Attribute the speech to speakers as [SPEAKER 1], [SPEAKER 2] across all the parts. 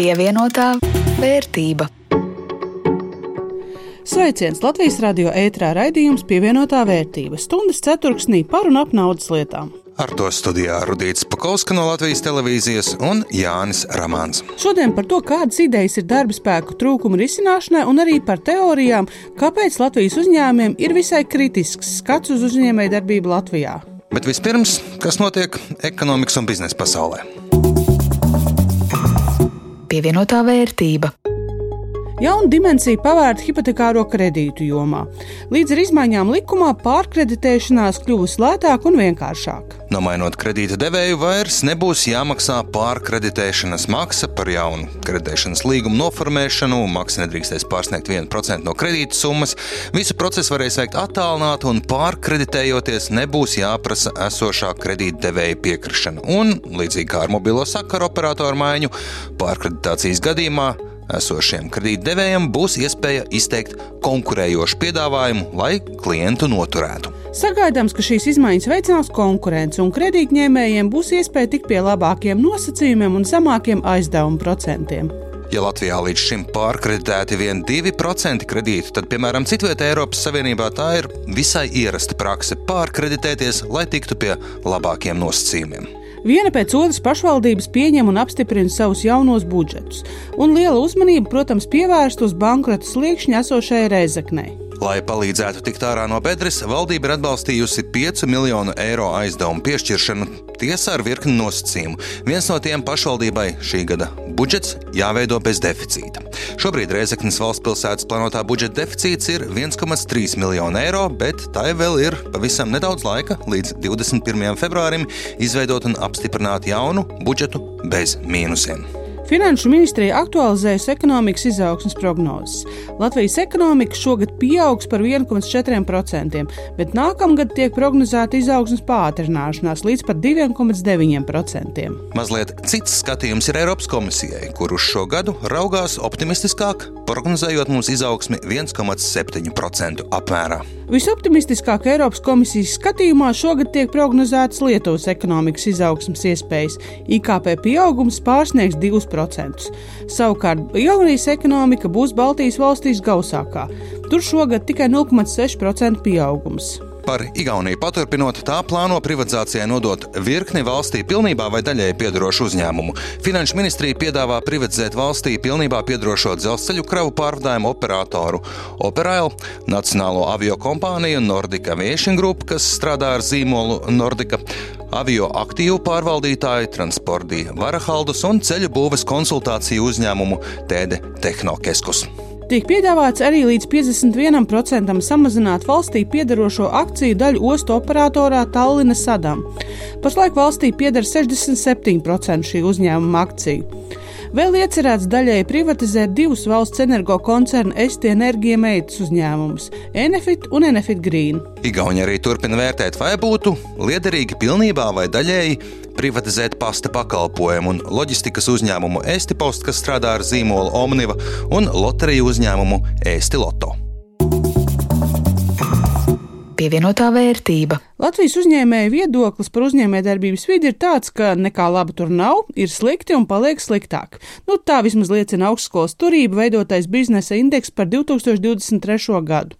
[SPEAKER 1] Pievienotā vērtība.
[SPEAKER 2] Sveiciens Latvijas radio ētrā raidījums pievienotā vērtība stundas ceturksnī par un ap naudas lietām.
[SPEAKER 3] Ar to studijā Rudīts Pakauska no Latvijas televīzijas un Jānis Ramāns.
[SPEAKER 2] Šodien par to, kādas idejas ir darba spēku trūkuma risināšanai, un arī par teorijām, kāpēc Latvijas uzņēmumiem ir visai kritisks skats uz uzņēmējdarbību Latvijā.
[SPEAKER 3] Bet vispirms, kas notiek ekonomikas un biznesa pasaulē?
[SPEAKER 1] Pievienotā vērtība.
[SPEAKER 2] Jauna dimensija pavērta hipotekāro kredītu jomā. Līdz ar izmaiņām likumā pārkreditēšanās kļuvusi lētāka un vienkāršāka.
[SPEAKER 3] Nomainot kredīta devēju, vairs nebūs jāmaksā pārkreditēšanas maksa par jaunu kreditēšanas līgumu noformēšanu. Maksa nedrīkstēs pārsniegt 1% no kredīta summas. Visu procesu varēs veikt attālināti un pārkreditējoties nebūs jāprasa esošā kredīta devēja piekrišana. Un, līdzīgi kā ar mobilo sakaru operatoru maiņu, pārkreditācijas gadījumā esošiem kredītdevējiem būs iespēja izteikt konkurējošu piedāvājumu, lai klientu noturētu.
[SPEAKER 2] Sagaidāms, ka šīs izmaiņas veicinās konkurenci un kredītņēmējiem būs iespēja tikt pie labākiem nosacījumiem un zemākiem aizdevumu procentiem.
[SPEAKER 3] Ja Latvijā līdz šim pārkreditēti vien 2% kredītu, tad, piemēram, citvietā Eiropas Savienībā tā ir visai ierasta prakse pārkreditēties, lai tiktu pie labākiem nosacījumiem.
[SPEAKER 2] Viena pēc otras pašvaldības pieņem un apstiprina savus jaunos budžetus, un liela uzmanība, protams, pievērsta uz bankrota sliekšņa esošajai reizeknei.
[SPEAKER 3] Lai palīdzētu tikt ārā no bedres, valdība ir atbalstījusi 5 miljonu eiro aizdevumu piešķiršanu tiesā ar virkni nosacījumu. Viens no tiem pašvaldībai šī gada budžets jāveido bez deficīta. Šobrīd Reizeknas valsts pilsētas plānotā budžeta deficīts ir 1,3 miljonu eiro, bet tai vēl ir pavisam nedaudz laika līdz 21. februārim izveidot un apstiprināt jaunu budžetu bez mīnusiem.
[SPEAKER 2] Finanšu ministrija aktualizējusi ekonomikas izaugsmas prognozes. Latvijas ekonomika šogad pieaugs par 1,4%, bet nākamgad tiek prognozēta izaugsmas pātrināšanās līdz pat 2,9%.
[SPEAKER 3] Mazliet cits skatījums ir Eiropas komisijai, kur uz šo gadu raugās optimistiskāk, prognozējot mums izaugsmi 1,7% apmērā.
[SPEAKER 2] Visoptimistiskāk Eiropas komisijas skatījumā šogad tiek prognozētas Lietuvas ekonomikas izaugsmas iespējas. IKP pieaugums pārsniegs 2%. Savukārt Igaunijas ekonomika būs Baltijas valstīs gausākā. Tur šogad tikai 0,6% pieaugums.
[SPEAKER 3] Par Igauniju paturpinot, tā plāno privatizācijai nodot virkni valstī pilnībā vai daļēji piedarošu uzņēmumu. Finanšu ministrija piedāvā privatizēt valstī pilnībā piedarošo dzelzceļu kravu pārvadājumu operatoru Operail, Nacionālo avio kompāniju Nordica Aviation Group, kas strādā ar zīmolu Nordica avio aktīvu pārvaldītāju Transportī Varahaldus un ceļu būves konsultāciju uzņēmumu Tēde Tehnokeskus.
[SPEAKER 2] Tiek piedāvāts arī līdz 51% samazināt valstī piedarošo akciju daļu ostu operatorā Tallinas sadam. Pašlaik valstī pieder 67% šī uzņēmuma akciju. Vēl iecerēts daļēji privatizēt divus valsts energo koncernu Esti enerģija meitas uzņēmumus - Enefit un Enefit Green.
[SPEAKER 3] Igauni arī turpina vērtēt, vai būtu liederīgi pilnībā vai daļēji privatizēt pasta pakalpojumu un loģistikas uzņēmumu Estipost, kas strādā ar zīmolu Omniva, un loteriju uzņēmumu Estiloto.
[SPEAKER 1] Pievienotā vērtība.
[SPEAKER 2] Latvijas uzņēmēja viedoklis par uzņēmējdarbības vidi ir tāds, ka nekā laba tur nav, ir slikti un paliek sliktāk. Nu, tā vismaz liecina augstskolas turība veidotais biznesa indeks par 2023. gadu.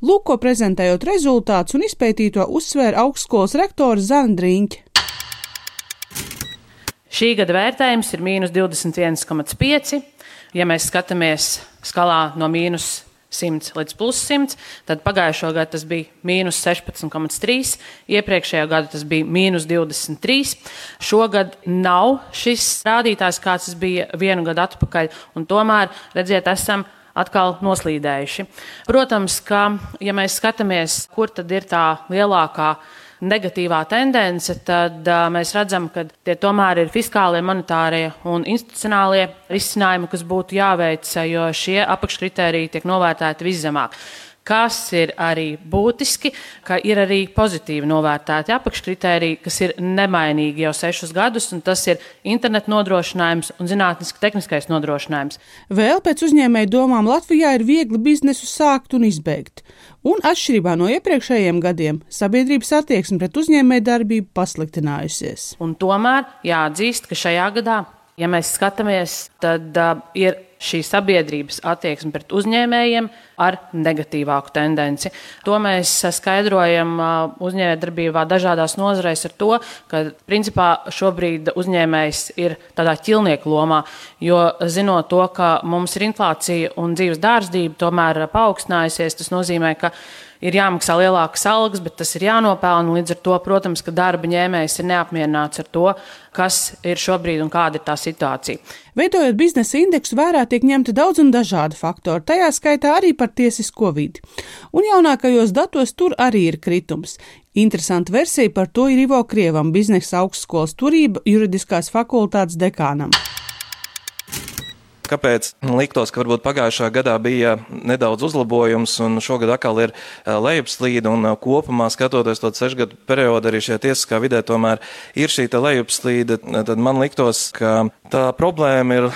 [SPEAKER 2] Lūk, ko prezentējot rezultātus un izpētīto uzsvēra augstskolas rektors Zana Drīņķa.
[SPEAKER 4] Šī gada vērtējums ir mīnus 21,5. Ja mēs skatāmies skalā no mīnus 100 līdz plus 100, tad pagājušo gadu tas bija mīnus 16,3, iepriekšējā gada tas bija mīnus 23. Šogad nav šis rādītājs, kāds tas bija vienu gadu atpakaļ, un tomēr, redziet, esam atkal noslīdējuši. Protams, ka, ja mēs skatāmies, kur tad ir tā lielākā negatīvā tendence, tad mēs redzam, ka tie tomēr ir fiskālie, monetārie un institucionālie risinājumi, kas būtu jāveic, jo šie apakškritēriji tiek novērtēti viszemāk. Kas ir arī būtiski, ka ir arī pozitīvi novērtēti apakškritēriji, kas ir nemainīgi jau sešus gadus, un tas ir interneta nodrošinājums un zinātniski tehniskais nodrošinājums.
[SPEAKER 2] Vēl pēc uzņēmēju domām Latvijā ir viegli biznesu sākt un izbeigt. Un atšķirībā no iepriekšējiem gadiem, sabiedrības attieksme pret uzņēmēju darbību pasliktinājusies.
[SPEAKER 4] Un tomēr jāatzīst, ka šajā gadā Ja mēs skatāmies, tad uh, ir šī sabiedrības attieksme pret uzņēmējiem ar negatīvāku tendenci. To mēs skaidrojam uzņēmējdarbībā dažādās nozarēs ar to, ka principā šobrīd uzņēmējs ir tādā ķilnieku lomā, jo zinot to, ka mums ir inflācija un dzīves dārzdība tomēr paaugstinājusies, tas nozīmē, ka ir jāmaksā lielākas algas, bet tas ir jānopelna. Līdz ar to, protams, ka darba ņēmējs ir neapmierināts ar to, kas ir šobrīd un kāda ir tā situācija.
[SPEAKER 2] Veidojot biznesa indeksu, vērā tiek ņemti daudz un dažādi faktori, tajā skaitā arī par tiesisko vidi. Un jaunākajos datos tur arī ir kritums. Interesanta versija par to ir Ivo Krievam, biznesa augstskolas turība juridiskās fakultātes dekānam
[SPEAKER 5] kāpēc liktos, ka varbūt pagājušā gadā bija nedaudz uzlabojums un šogad atkal ir lejupslīde un kopumā skatoties to sešgadu periodu arī šajā tiesiskā vidē tomēr ir šī lejupslīde, tad man liktos, ka tā problēma ir,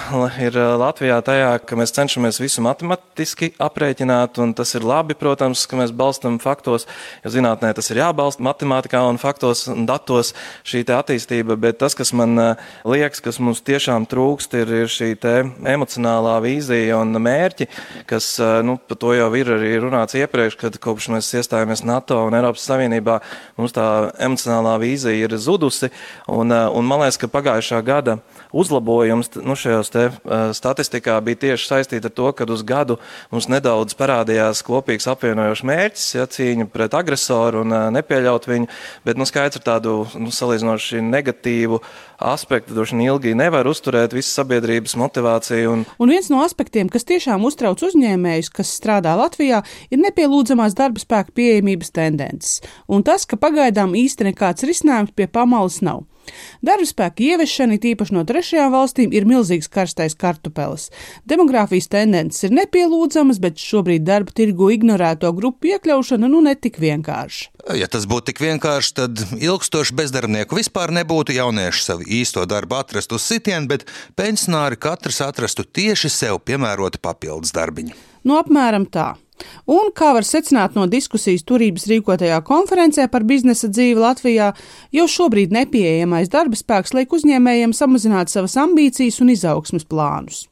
[SPEAKER 5] ir Latvijā tajā, ka mēs cenšamies visu matematiski aprēķināt un tas ir labi, protams, ka mēs balstam faktos, jo zinātnē tas ir jābalsta matemātikā un faktos un datos šī attīstība, bet tas, kas man liekas, kas mums tiešām trūkst, ir, ir šī emocionālā vīzija un mērķi, kas, nu, par to jau ir arī runāts iepriekš, kad kopš mēs iestājāmies NATO un Eiropas Savienībā, mums tā emocionālā vīzija ir zudusi, un, un man liekas, ka pagājušā gada uzlabojums nu, šajos te statistikā bija tieši saistīta ar to, ka uz gadu mums nedaudz parādījās kopīgs apvienojošs mērķis, ja, cīņa pret agresoru un nepieļaut viņu, bet, nu, skaidrs ar tādu, nu, salīdzinoši negatīvu aspektu, droši vien ilgi nevar uzturēt visu sabiedrības motivāciju
[SPEAKER 2] Un... un viens no aspektiem, kas tiešām uztrauc uzņēmējus, kas strādā Latvijā, ir nepielūdzamās darba spēka pieejamības tendences, un tas, ka pagaidām īsti nekāds risinājums pie pamalas nav. Darba spēka ieviešana, tīpaši no trešajām valstīm, ir milzīgs karstais kartupelis. Demogrāfijas tendences ir nepielūdzamas, bet šobrīd darba tirgu ignorēto grupu iekļaušana nu netik vienkārša.
[SPEAKER 3] Ja tas būtu tik vienkārši, tad ilgstoši bezdarbnieku vispār nebūtu. Jaunieši savu īsto darbu atrastu uz sitienu, bet pensionāri katrs atrastu tieši sev piemērotu papildus darbiņu.
[SPEAKER 2] Nu, apmēram tā. Un, kā var secināt no diskusijas turības rīkotajā konferencē par biznesa dzīvi Latvijā, jau šobrīd nepieejamais darba spēks liek uzņēmējiem samazināt savas ambīcijas un izaugsmas plānus.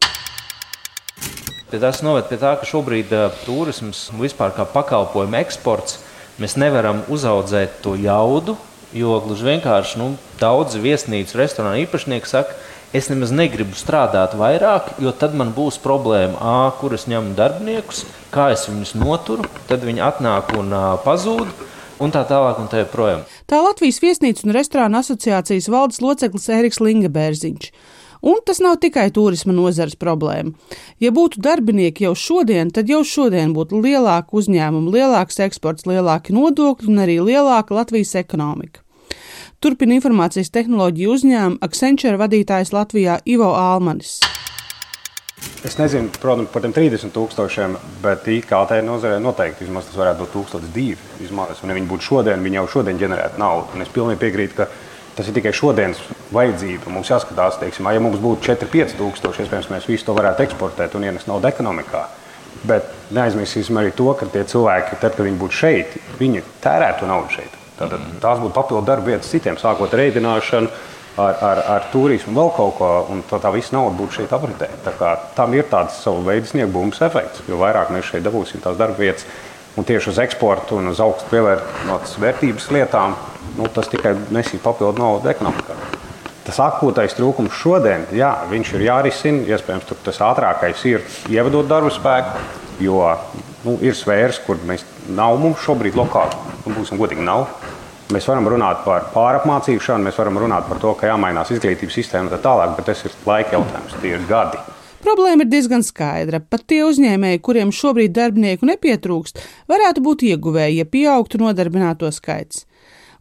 [SPEAKER 6] Tas noved pie tā, ka šobrīd uh, turisms vispār kā pakalpojumu eksports mēs nevaram uzaudzēt to jaudu, jo gluži vienkārši nu, daudzi viesnīcu restorānu īpašnieki saka, es nemaz negribu strādāt vairāk, jo tad man būs problēma, A, kur es ņemu darbiniekus, kā es viņus noturu, tad viņi atnāk un a, pazūd. Un tā tālāk, un tā joprojām.
[SPEAKER 2] Tā Latvijas viesnīcu un restorānu asociācijas valdes loceklis Eriks Lingebērziņš. Un tas nav tikai turisma nozares problēma. Ja būtu darbinieki jau šodien, tad jau šodien būtu lielāka uzņēmuma, lielāks eksports, lielāki nodokļi un arī lielāka Latvijas ekonomika. Turpina informācijas tehnoloģiju uzņēmuma Accenture vadītājs Latvijā Ivo Almanis.
[SPEAKER 7] Es nezinu, protams, par tiem 30 tūkstošiem, bet IKT nozarē noteikti vismaz tas varētu būt 1002. Vismaz, un ja viņi būtu šodien, viņi jau šodien ģenerētu naudu. Un es pilnīgi piekrītu, ka tas ir tikai šodienas vajadzība. Mums jāskatās, teiksim, ja mums būtu 4-5 tūkstoši, iespējams, mēs visu to varētu eksportēt un ienest naudu ekonomikā. Bet neaizmirsīsim arī to, ka tie cilvēki, tad, kad viņi būtu šeit, viņi tērētu naudu šeit. Tātad, tās būtu papildu darba vietas citiem, sākot ar ēdināšanu, ar, ar, ar turismu, vēl kaut ko, un tā, tā visa nauda būtu šeit apritē. Tam ir tāds savu veidu sniegbūmas efekts, jo vairāk mēs šeit dabūsim tās darba vietas. Un tieši uz eksportu un uz augstu pievērtības vērtības lietām, nu, tas tikai nesīs papildu naudu ekonomikā. Tas akūtais trūkums šodien, jā, viņš ir jārisina. Iespējams, tas ātrākais ir ievedot darba spēku, jo nu, ir sfēras, kur mēs nav mums šobrīd lokāli. Nu, būsim godīgi, nav. Mēs varam runāt par pārapmācīšanu, mēs varam runāt par to, ka jāmainās izglītības sistēma tā tālāk, bet tas ir laika jautājums, tie ir gadi.
[SPEAKER 2] Problēma ir diezgan skaidra. Pat tie uzņēmēji, kuriem šobrīd darbinieku nepietrūkst, varētu būt ieguvēji, ja pieaugtu nodarbināto skaits.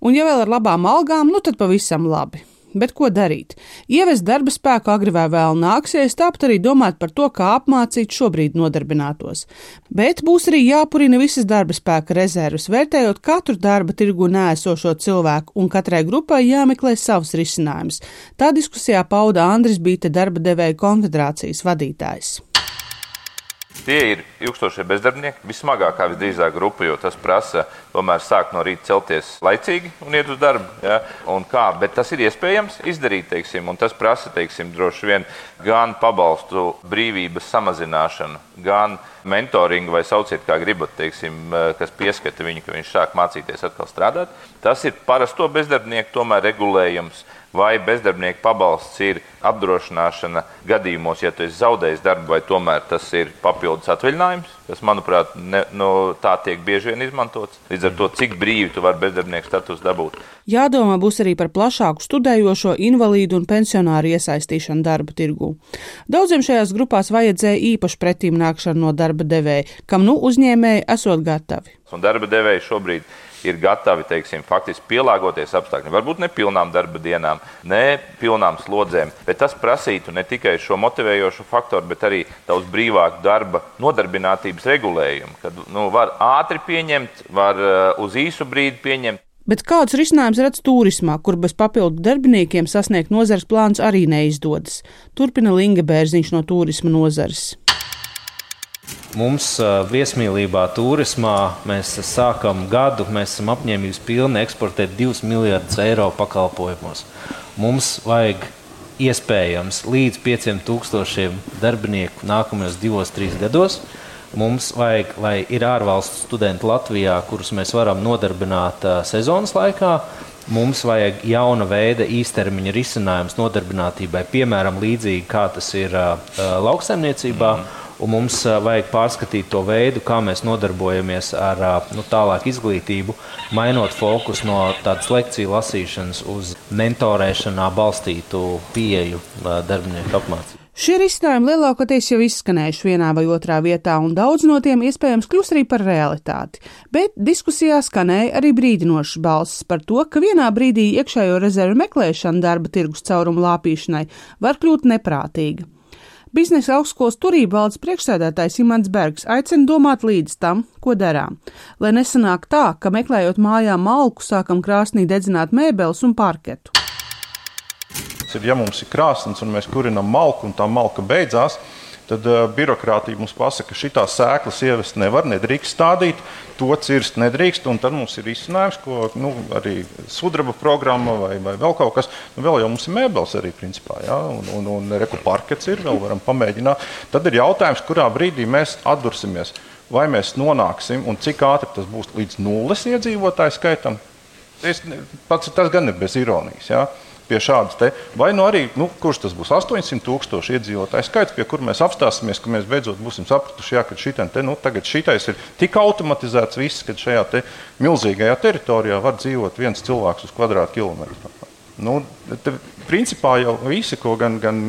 [SPEAKER 2] Un, ja vēl ar labām algām, nu tad pavisam labi. Bet ko darīt? Ievest darba spēku agri vai vēl nāksies, tāpat arī domāt par to, kā apmācīt šobrīd nodarbinātos. Bet būs arī jāpurina visas darba spēka rezerves, vērtējot katru darba tirgu nēsošo cilvēku, un katrai grupai jāmeklē savs risinājums. Tā diskusijā pauda Andris Bīta darba devēja konfederācijas vadītājs.
[SPEAKER 8] Tie ir ilgstošie bezdarbnieki, vismagākā visdrīzāk grupa, jo tas prasa tomēr sākt no rīta celties laicīgi un iet uz darbu. Ja? Un kā, bet tas ir iespējams izdarīt, teiksim, un tas prasa teiksim, droši vien gan pabalstu brīvības samazināšanu, gan mentoringu, vai sauciet, kā gribat, teiksim, kas pieskata viņu, ka viņš sāk mācīties atkal strādāt. Tas ir parasto bezdarbnieku tomēr regulējums vai bezdarbnieku pabalsts ir apdrošināšana gadījumos, ja tu esi zaudējis darbu, vai tomēr tas ir papildus atvaļinājums, kas, manuprāt, ne, no, tā tiek bieži vien izmantots. Līdz ar to, cik brīvi tu vari bezdarbnieku status dabūt.
[SPEAKER 2] Jādomā būs arī par plašāku studējošo, invalīdu un pensionāru iesaistīšanu darba tirgū. Daudziem šajās grupās vajadzēja īpaši pretīm nākšanu no darba devēja, kam nu uzņēmēji esot gatavi.
[SPEAKER 8] Un darba devēji šobrīd ir gatavi teiksim, faktiski pielāgoties apstākļiem. Varbūt ne pilnām darba dienām, ne pilnām slodzēm, bet tas prasītu ne tikai šo motivējošo faktoru, bet arī daudz brīvāku darba nodarbinātības regulējumu, kad nu, var ātri pieņemt, var uh, uz īsu brīdi pieņemt.
[SPEAKER 2] Bet kādus risinājumus redz turismā, kur bez papildu darbiniekiem sasniegt nozares plāns arī neizdodas? Turpina Linga Bērziņš no turisma nozares.
[SPEAKER 6] Mums viesmīlībā, turismā mēs sākam gadu, mēs esam apņēmības pilni eksportēt 2 miljardus eiro pakalpojumos. Mums vajag iespējams līdz 5000 darbinieku nākamajos divos, trīs gados. Mums vajag, lai ir ārvalstu studenti Latvijā, kurus mēs varam nodarbināt uh, sezonas laikā. Mums vajag jauna veida īstermiņa risinājums nodarbinātībai, piemēram, līdzīgi kā tas ir uh, lauksaimniecībā. Mm -hmm un mums vajag pārskatīt to veidu, kā mēs nodarbojamies ar nu, tālāku izglītību, mainot fokusu no tādas lekciju lasīšanas uz mentorēšanā balstītu pieeju darbinieku apmācību.
[SPEAKER 2] Šie risinājumi lielākoties jau izskanējuši vienā vai otrā vietā, un daudz no tiem iespējams kļūs arī par realitāti. Bet diskusijā skanēja arī brīdinošas balsis par to, ka vienā brīdī iekšējo rezervu meklēšana darba tirgus caurumu lāpīšanai var kļūt neprātīga. Biznesa augstskolas turība valdes priekšsēdētājs Imants Bergs aicina domāt līdz tam, ko darām, lai nesanāk tā, ka meklējot mājā malku, sākam krāsnī dedzināt mēbeles un parketu.
[SPEAKER 9] Ja mums ir krāsnes un mēs kurinam malku un tā malka beidzās, tad uh, birokrātija mums pasaka, ka šīs sēklas ievest nevar, nedrīkst stādīt, to cirst nedrīkst. Tad mums ir izcinājums, ko nu, arī sudraba programma vai, vai vēl kaut kas. Nu, vēl jau mums ir mēbeles arī, principā, ja? un, un, un reku parkets ir, vēl varam pamēģināt. Tad ir jautājums, kurā brīdī mēs atdursimies. Vai mēs nonāksim un cik ātri tas būs līdz nulles iedzīvotāju skaitam? Es, pats, tas gan ir bez ironijas. Ja? Pie šādas te, vai nu arī, nu, kurš tas būs 800 tūkstoši iedzīvotāju skaits, pie kur mēs apstāsimies, ka mēs beidzot būsim sapratuši, jā, ka šitain te, nu, tagad šitais ir tik automatizēts viss, ka šajā te milzīgajā teritorijā var dzīvot viens cilvēks uz kvadrātkilometru. Nu, te, principā jau visi, ko gan, gan,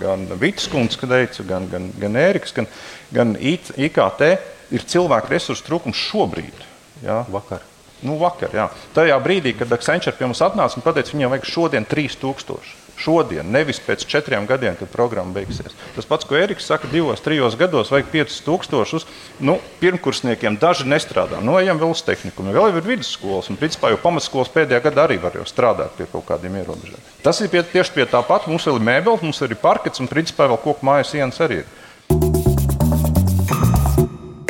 [SPEAKER 9] gan Vitskundze teica, gan, gan, gan Ēriks, gan, gan IKT, ir cilvēku resursu trūkums šobrīd. Jā, vakar. Nu, vakar, jā. Tajā brīdī, kad Accenture pie mums atnāca un teica, viņam vajag šodien 3000. Šodien, nevis pēc četriem gadiem, kad programma beigsies. Tas pats, ko Eriks saka, divos, trijos gados vajag 5000. Nu, pirmkursniekiem daži nestrādā. Nu, ejam vēl uz tehniku. Vēl ir vidusskolas, un principā jau pamatskolas pēdējā gadā arī var strādāt pie kaut kādiem ierobežojumiem. Tas ir pie, tieši pie tā pata. Mums vēl ir mēbeles, mums ir parkets, un principā vēl koku mājas sienas arī ir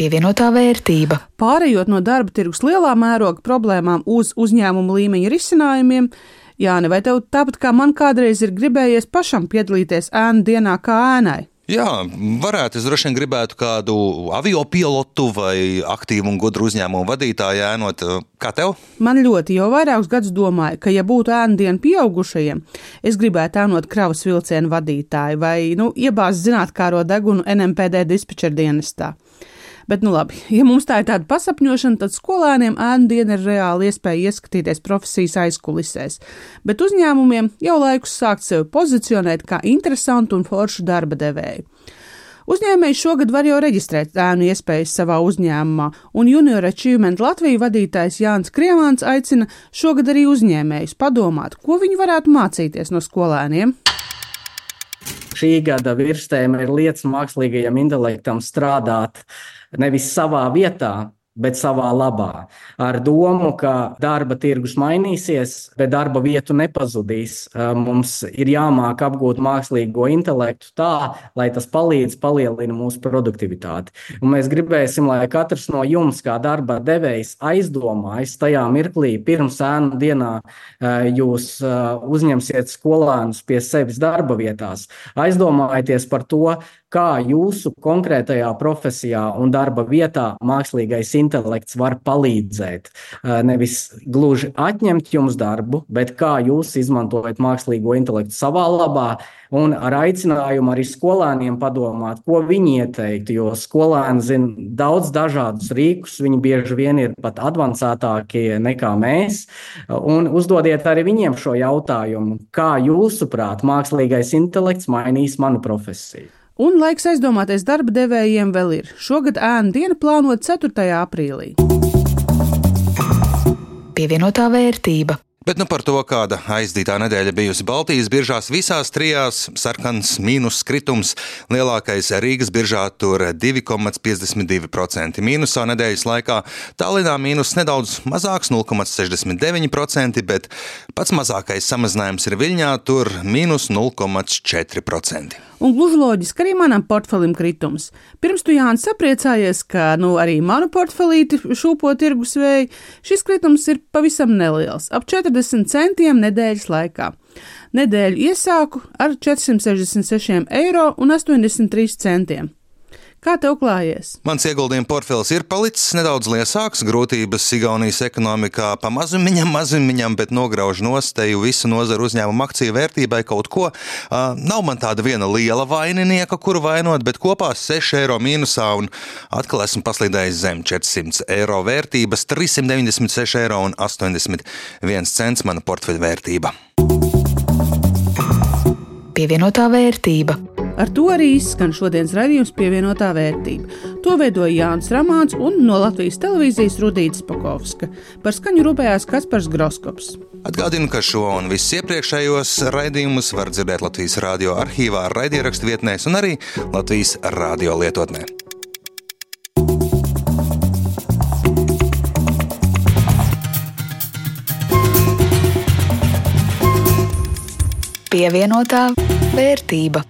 [SPEAKER 1] pievienotā vērtība.
[SPEAKER 2] Pārējot no darba tirgus lielā mēroga problēmām uz uzņēmumu līmeņa risinājumiem, Jāni, vai tev tāpat kā man kādreiz ir gribējies pašam piedalīties ēnu dienā kā ēnai?
[SPEAKER 3] Jā, varētu. Es droši vien gribētu kādu avio pilotu vai aktīvu un gudru uzņēmumu vadītāju ēnot. Kā tev?
[SPEAKER 2] Man ļoti jau vairākus gadus domāju, ka, ja būtu ēnu diena pieaugušajiem, es gribētu ēnot kravas vilcienu vadītāju vai, nu, iebāzt zinātnākāro degunu NMPD dispečer dienestā. Bet, nu labi, ja mums tā ir tāda pasapņošana, tad skolēniem ēnu diena ir reāli iespēja ieskatīties profesijas aizkulisēs, bet uzņēmumiem jau laikus sākt sevi pozicionēt kā interesantu un foršu darba devēju. Uzņēmējs šogad var jau reģistrēt ēnu iespējas savā uzņēmumā, un Junior Achievement Latvijas vadītājs Jānis Krievāns aicina šogad arī uzņēmējus padomāt, ko viņi varētu mācīties no skolēniem.
[SPEAKER 10] Šī gada virstēma ir lietas mākslīgajam intelektam strādāt nevis savā vietā, bet savā labā. Ar domu, ka darba tirgus mainīsies, bet darba vietu nepazudīs. Mums ir jāmāk apgūt mākslīgo intelektu tā, lai tas palīdz palielina mūsu produktivitāti. Un mēs gribēsim, lai katrs no jums, kā darba devējs, aizdomājas tajā mirklī, pirms ēnu dienā jūs uzņemsiet skolēnus pie sevis darba vietās. Aizdomājieties par to, kā jūsu konkrētajā profesijā un darba vietā mākslīgais intelekts var palīdzēt. Nevis gluži atņemt jums darbu, bet kā jūs izmantojat mākslīgo intelektu savā labā, un ar aicinājumu arī skolēniem padomāt, ko viņi ieteiktu. Jo skolēni zina daudz dažādus rīkus, viņi bieži vien ir pat avansētākie nekā mēs. Un uzdodiet arī viņiem šo jautājumu, kā jūsuprāt, mākslīgais intelekts mainīs manu profesiju.
[SPEAKER 2] Un laiks aizdomāties darba devējiem vēl ir. Šogad ēnu diena plānota 4. aprīlī.
[SPEAKER 1] Pievienotā vērtība.
[SPEAKER 3] Bet nu par to, kāda aizdītā nedēļa bijusi Baltijas biržās, visās trijās sarkans mīnus kritums. Lielākais Rīgas biržā tur 2,52% mīnusā nedēļas laikā. Tallinā mīnus nedaudz mazāks, 0,69%, bet pats mazākais samazinājums ir Viļņā, tur mīnus 0,4%.
[SPEAKER 2] Un gluži loģiski arī manam portfelim kritums. Pirms tu Jānis sapriecājies, ka nu, arī manu portfelīti šūpo tirgus vēju, šis kritums ir pavisam neliels - ap 40 centiem nedēļas laikā. Nedēļu iesāku ar 466,83 eiro. Kā tev klājies?
[SPEAKER 3] Mans ieguldījuma portfels ir palicis nedaudz liesāks, grūtības Igaunijas ekonomikā pamazumiņam, mazumiņam, bet nograuž nostēju visu nozaru uzņēmumu akciju vērtībai kaut ko. Uh, nav man tāda viena liela vaininieka, kuru vainot, bet kopā 6 eiro mīnusā un atkal esmu paslīdējis zem 400 eiro vērtības, 396 eiro un 81 cents mana portfeļa vērtība.
[SPEAKER 1] Pievienotā vērtība.
[SPEAKER 2] Ar to arī izskan šodienas raidījums pievienotā vērtība. To veidoja Jānis Ramāns un no Latvijas televīzijas Rudīts Pakovska. Par skaņu rūpējās Kaspars Groskops.
[SPEAKER 3] Atgādinu, ka šo un visus iepriekšējos raidījumus var dzirdēt Latvijas radio arhīvā, raidierakstu vietnēs un arī Latvijas radio lietotnē.
[SPEAKER 1] Pievienotā vērtība.